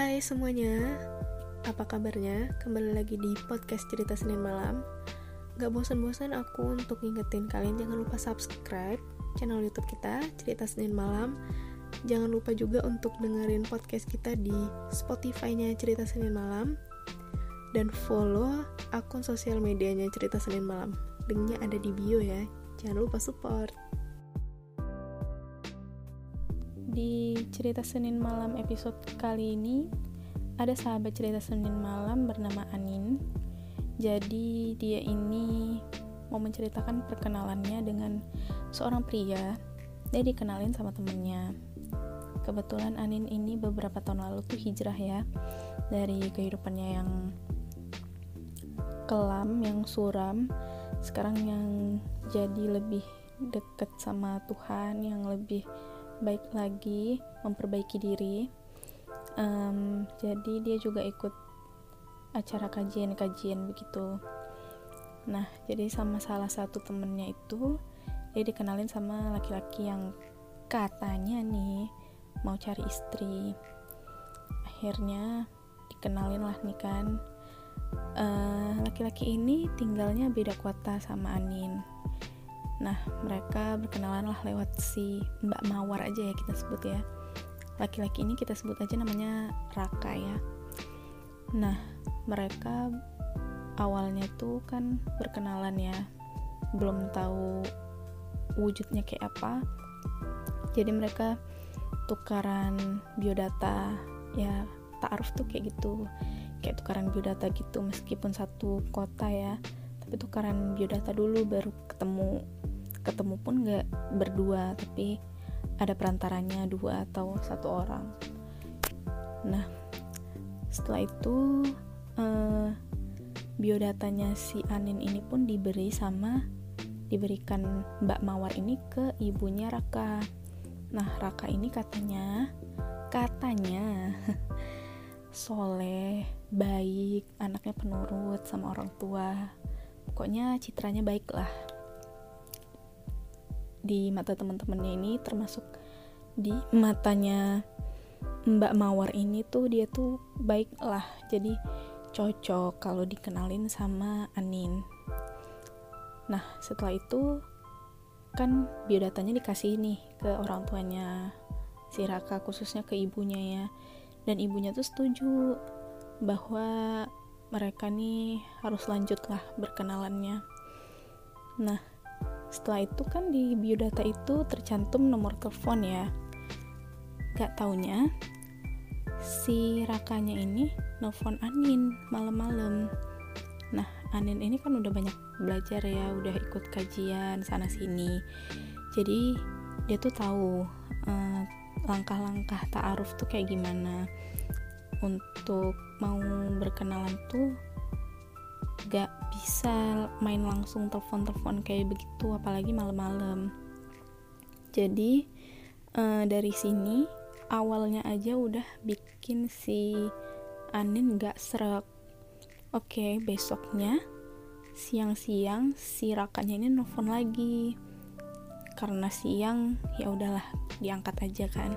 Hai semuanya, apa kabarnya? Kembali lagi di podcast cerita Senin malam. Gak bosan-bosan aku untuk ngingetin kalian jangan lupa subscribe channel youtube kita Cerita Senin Malam. Jangan lupa juga untuk dengerin podcast kita di Spotify-nya Cerita Senin Malam. Dan follow akun sosial medianya Cerita Senin Malam. Linknya ada di bio ya. Jangan lupa support Di cerita Senin malam episode kali ini ada sahabat cerita Senin malam bernama Anin. Jadi dia ini mau menceritakan perkenalannya dengan seorang pria. Dia dikenalin sama temennya. Kebetulan Anin ini beberapa tahun lalu tuh hijrah ya dari kehidupannya yang kelam, yang suram. Sekarang yang jadi lebih deket sama Tuhan, yang lebih baik lagi memperbaiki diri. Um, jadi dia juga ikut acara kajian-kajian begitu. Nah jadi sama salah satu temennya itu dia dikenalin sama laki-laki yang katanya nih mau cari istri. Akhirnya dikenalin lah nih kan. Eh, laki-laki uh, ini tinggalnya beda kota sama Anin Nah, mereka berkenalan lah lewat si Mbak Mawar aja ya kita sebut ya. Laki-laki ini kita sebut aja namanya Raka ya. Nah, mereka awalnya tuh kan berkenalan ya. Belum tahu wujudnya kayak apa. Jadi mereka tukaran biodata ya taaruf tuh kayak gitu kayak tukaran biodata gitu meskipun satu kota ya tapi tukaran biodata dulu baru ketemu ketemu pun nggak berdua tapi ada perantaranya dua atau satu orang. Nah setelah itu eh, biodatanya si Anin ini pun diberi sama diberikan Mbak Mawar ini ke ibunya Raka. Nah Raka ini katanya katanya soleh baik anaknya penurut sama orang tua. Pokoknya citranya baik lah di mata teman-temannya ini termasuk di matanya Mbak Mawar ini tuh dia tuh baik lah. Jadi cocok kalau dikenalin sama Anin. Nah setelah itu kan biodatanya dikasih nih ke orang tuanya si Raka khususnya ke ibunya ya. Dan ibunya tuh setuju bahwa mereka nih harus lanjut lah berkenalannya. Nah setelah itu kan di biodata itu tercantum nomor telepon ya. Gak taunya si rakanya ini nelfon Anin malam-malam. Nah Anin ini kan udah banyak belajar ya udah ikut kajian sana sini jadi dia tuh tahu uh, langkah-langkah ta'aruf tuh kayak gimana. Untuk mau berkenalan tuh gak bisa main langsung telepon-telepon kayak begitu apalagi malam-malam. Jadi uh, dari sini awalnya aja udah bikin si Anin gak serak. Oke besoknya siang-siang si rakanya ini nelfon lagi. Karena siang ya udahlah diangkat aja kan.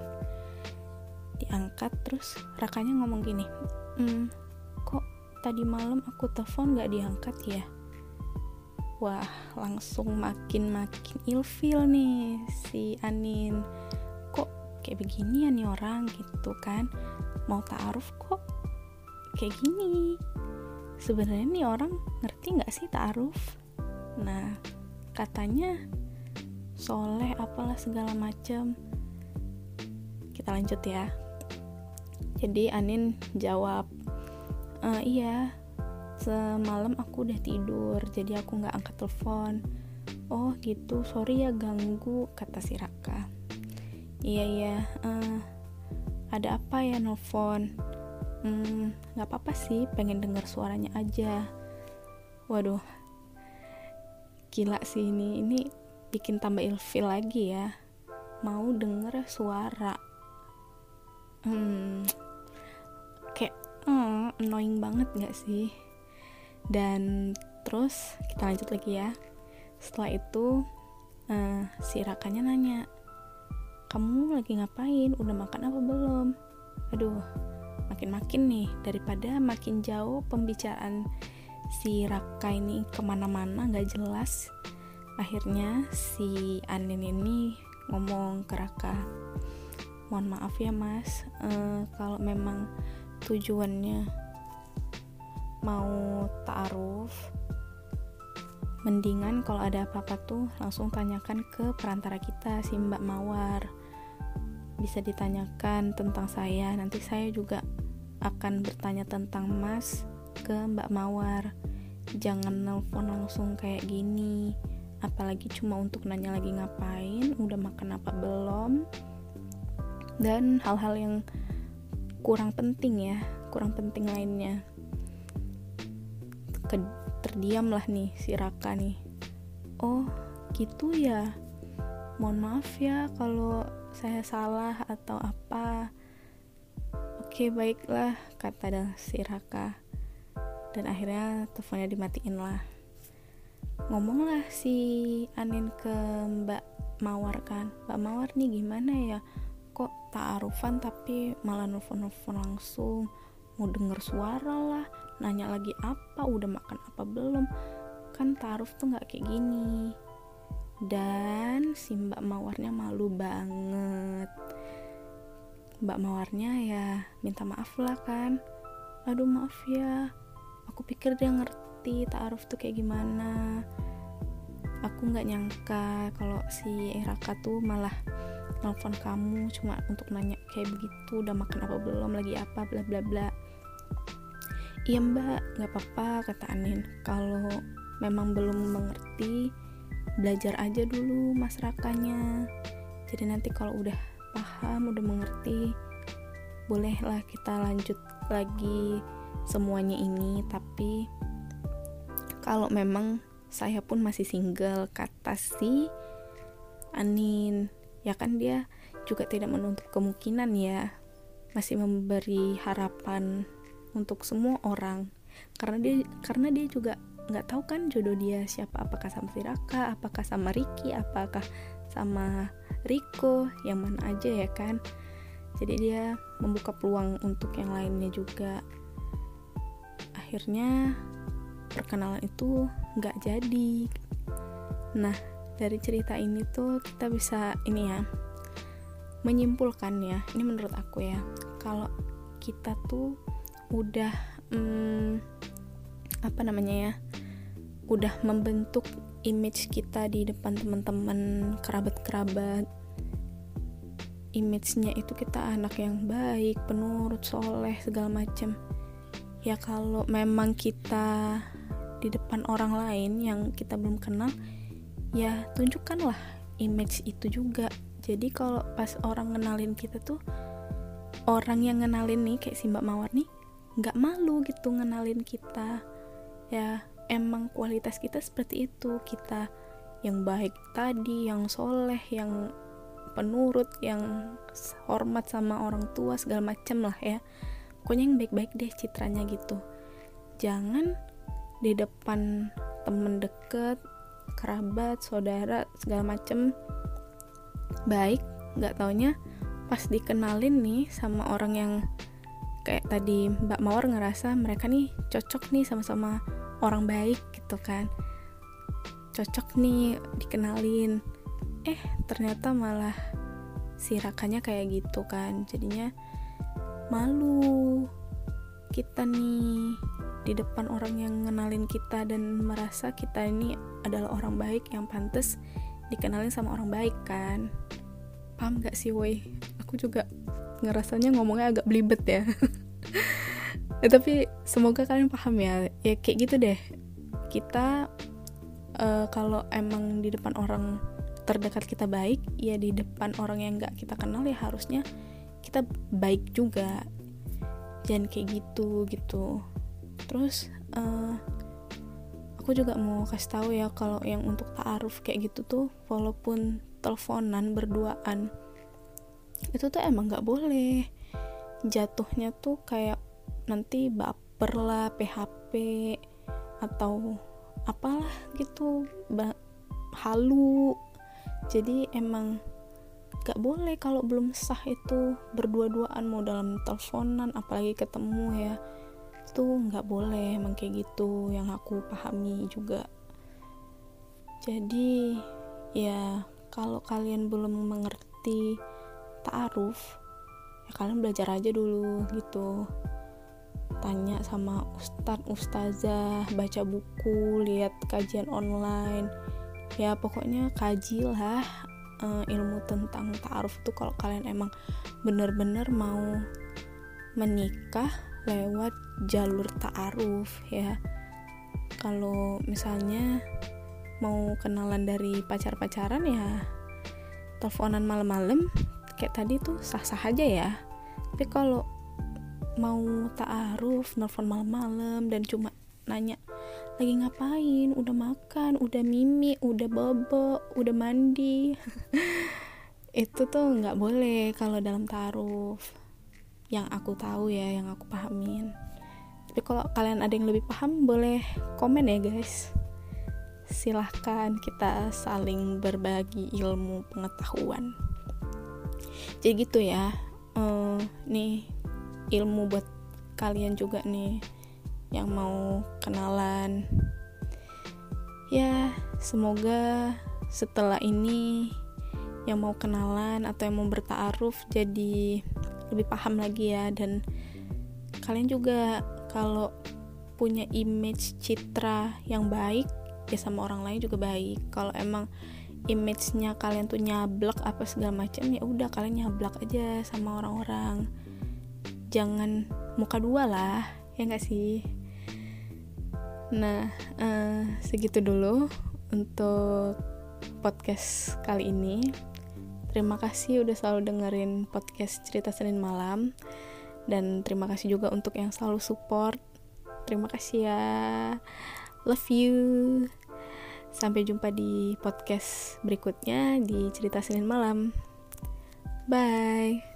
Diangkat terus rakanya ngomong gini hmm, tadi malam aku telepon gak diangkat ya? Wah langsung makin-makin ilfil nih si Anin. Kok kayak begini ya nih orang gitu kan? Mau taaruf kok kayak gini? Sebenarnya nih orang ngerti nggak sih taaruf? Nah katanya soleh apalah segala macam kita lanjut ya. Jadi Anin jawab uh, iya. Semalam aku udah tidur jadi aku nggak angkat telepon. Oh gitu. Sorry ya ganggu kata si Raka. Iya iya. Uh, ada apa ya nelfon? Hmm apa-apa sih pengen dengar suaranya aja. Waduh. Gila sih ini. Ini bikin tambah ilfil lagi ya. Mau denger suara. Hmm hmm, annoying banget gak sih? Dan terus kita lanjut lagi ya. Setelah itu uh, si Rakanya nanya kamu lagi ngapain? Udah makan apa belum? Aduh makin-makin nih daripada makin jauh pembicaraan si Raka ini ke mana-mana nggak jelas akhirnya si Anin ini ngomong ke Raka mohon maaf ya mas uh, kalau memang tujuannya. Mau taaruf mendingan kalau ada apa-apa tuh langsung tanyakan ke perantara kita si Mbak Mawar. Bisa ditanyakan tentang saya nanti saya juga akan bertanya tentang Mas ke Mbak Mawar. Jangan nelpon langsung kayak gini apalagi cuma untuk nanya lagi ngapain udah makan apa belum dan hal-hal yang kurang penting ya kurang penting lainnya. Ke, terdiam lah nih si Raka nih. Oh gitu ya. Mohon maaf ya kalau saya salah atau apa. Oke baiklah kata si Raka. Dan akhirnya teleponnya dimatiin lah. Ngomonglah si Anin ke Mbak Mawar kan. Mbak Mawar nih gimana ya kok ta'arufan tapi malah nelfon-nelfon langsung mau denger suara lah nanya lagi apa udah makan apa belum? Kan ta'aruf tuh nggak kayak gini. Dan si mbak mawarnya malu banget. Mbak mawarnya ya minta maaf lah kan. Aduh maaf ya aku pikir dia ngerti ta'aruf tuh kayak gimana. Aku nggak nyangka kalau si Raka tuh malah nelfon kamu cuma untuk nanya kayak begitu udah makan apa belum? Lagi apa? Bla bla bla. Iya mbak nggak apa-apa kata Anin. Kalau memang belum mengerti belajar aja dulu masyarakatnya jadi nanti kalau udah paham udah mengerti bolehlah kita lanjut lagi semuanya ini. Tapi kalau memang saya pun masih single kata si Anin ya kan dia juga tidak menutup kemungkinan ya. Masih memberi harapan untuk semua orang. Karena dia karena dia juga nggak tahu kan jodoh dia siapa. Apakah sama si Raka apakah sama Ricky apakah sama Riko yang mana aja ya kan. Jadi dia membuka peluang untuk yang lainnya juga. Akhirnya perkenalan itu nggak jadi. Nah dari cerita ini tuh kita bisa ini ya menyimpulkan ya ini menurut aku ya kalau kita tuh udah hmm, apa namanya ya udah membentuk image kita di depan teman-teman kerabat-kerabat image-nya itu kita anak yang baik penurut soleh segala macem. Ya kalau memang kita di depan orang lain yang kita belum kenal ya tunjukkanlah image itu juga. Jadi kalau pas orang ngenalin kita tuh orang yang ngenalin nih kayak si Mbak Mawar nih nggak malu gitu ngenalin kita. Ya emang kualitas kita seperti itu. Kita yang baik tadi yang soleh yang penurut yang hormat sama orang tua segala macem lah ya. Pokoknya yang baik-baik deh citranya gitu. Jangan di depan temen deket kerabat saudara segala macem. Baik nggak taunya pas dikenalin nih sama orang yang kayak tadi Mbak Mawar ngerasa mereka nih cocok nih sama-sama orang baik gitu kan. Cocok nih dikenalin. Eh ternyata malah si rakanya kayak gitu kan. Jadinya malu kita nih di depan orang yang ngenalin kita dan merasa kita ini adalah orang baik yang pantas dikenalin sama orang baik kan? Paham gak sih woi? Aku juga ngerasanya ngomongnya agak belibet ya. Ya tapi semoga kalian paham ya. Ya kayak gitu deh. Kita uh, kalau emang di depan orang terdekat kita baik ya di depan orang yang gak kita kenal ya harusnya kita baik juga. Jangan kayak gitu gitu. Terus uh, aku juga mau kasih tahu ya kalau yang untuk taaruf kayak gitu tuh walaupun teleponan berduaan itu tuh emang nggak boleh. Jatuhnya tuh kayak nanti baper lah PHP atau apalah gitu halu. Jadi emang gak boleh kalau belum sah itu berdua-duaan mau dalam teleponan apalagi ketemu ya itu nggak boleh emang kayak gitu yang aku pahami juga. Jadi ya kalau kalian belum mengerti ta'aruf ya kalian belajar aja dulu gitu. Tanya sama ustadz ustazah baca buku lihat kajian online. Ya pokoknya kajilah uh, ilmu tentang ta'aruf itu kalau kalian emang bener-bener mau menikah lewat jalur ta'aruf ya. Kalau misalnya mau kenalan dari pacar-pacaran ya teleponan malam-malam kayak tadi tuh sah-sah aja ya. Tapi kalau mau ta'aruf nelfon malam-malam dan cuma nanya lagi ngapain? Udah makan udah mimi udah bobo udah mandi. Itu tuh nggak boleh kalau dalam taruh yang aku tahu ya yang aku pahamin. Tapi kalau kalian ada yang lebih paham boleh komen ya guys. Silahkan kita saling berbagi ilmu pengetahuan. Jadi gitu ya uh, nih ilmu buat kalian juga nih yang mau kenalan. Ya semoga setelah ini yang mau kenalan atau yang mau bertaaruf jadi lebih paham lagi ya. Dan kalian juga kalau punya image citra yang baik ya sama orang lain juga baik. Kalau emang image-nya kalian tuh nyablak apa segala macam ya udah kalian nyablak aja sama orang-orang. Jangan muka dua lah ya nggak sih? Nah, uh, segitu dulu untuk podcast kali ini. Terima kasih udah selalu dengerin podcast cerita Senin malam dan terima kasih juga untuk yang selalu support. Terima kasih ya. Love you. Sampai jumpa di podcast berikutnya di cerita Senin malam. Bye.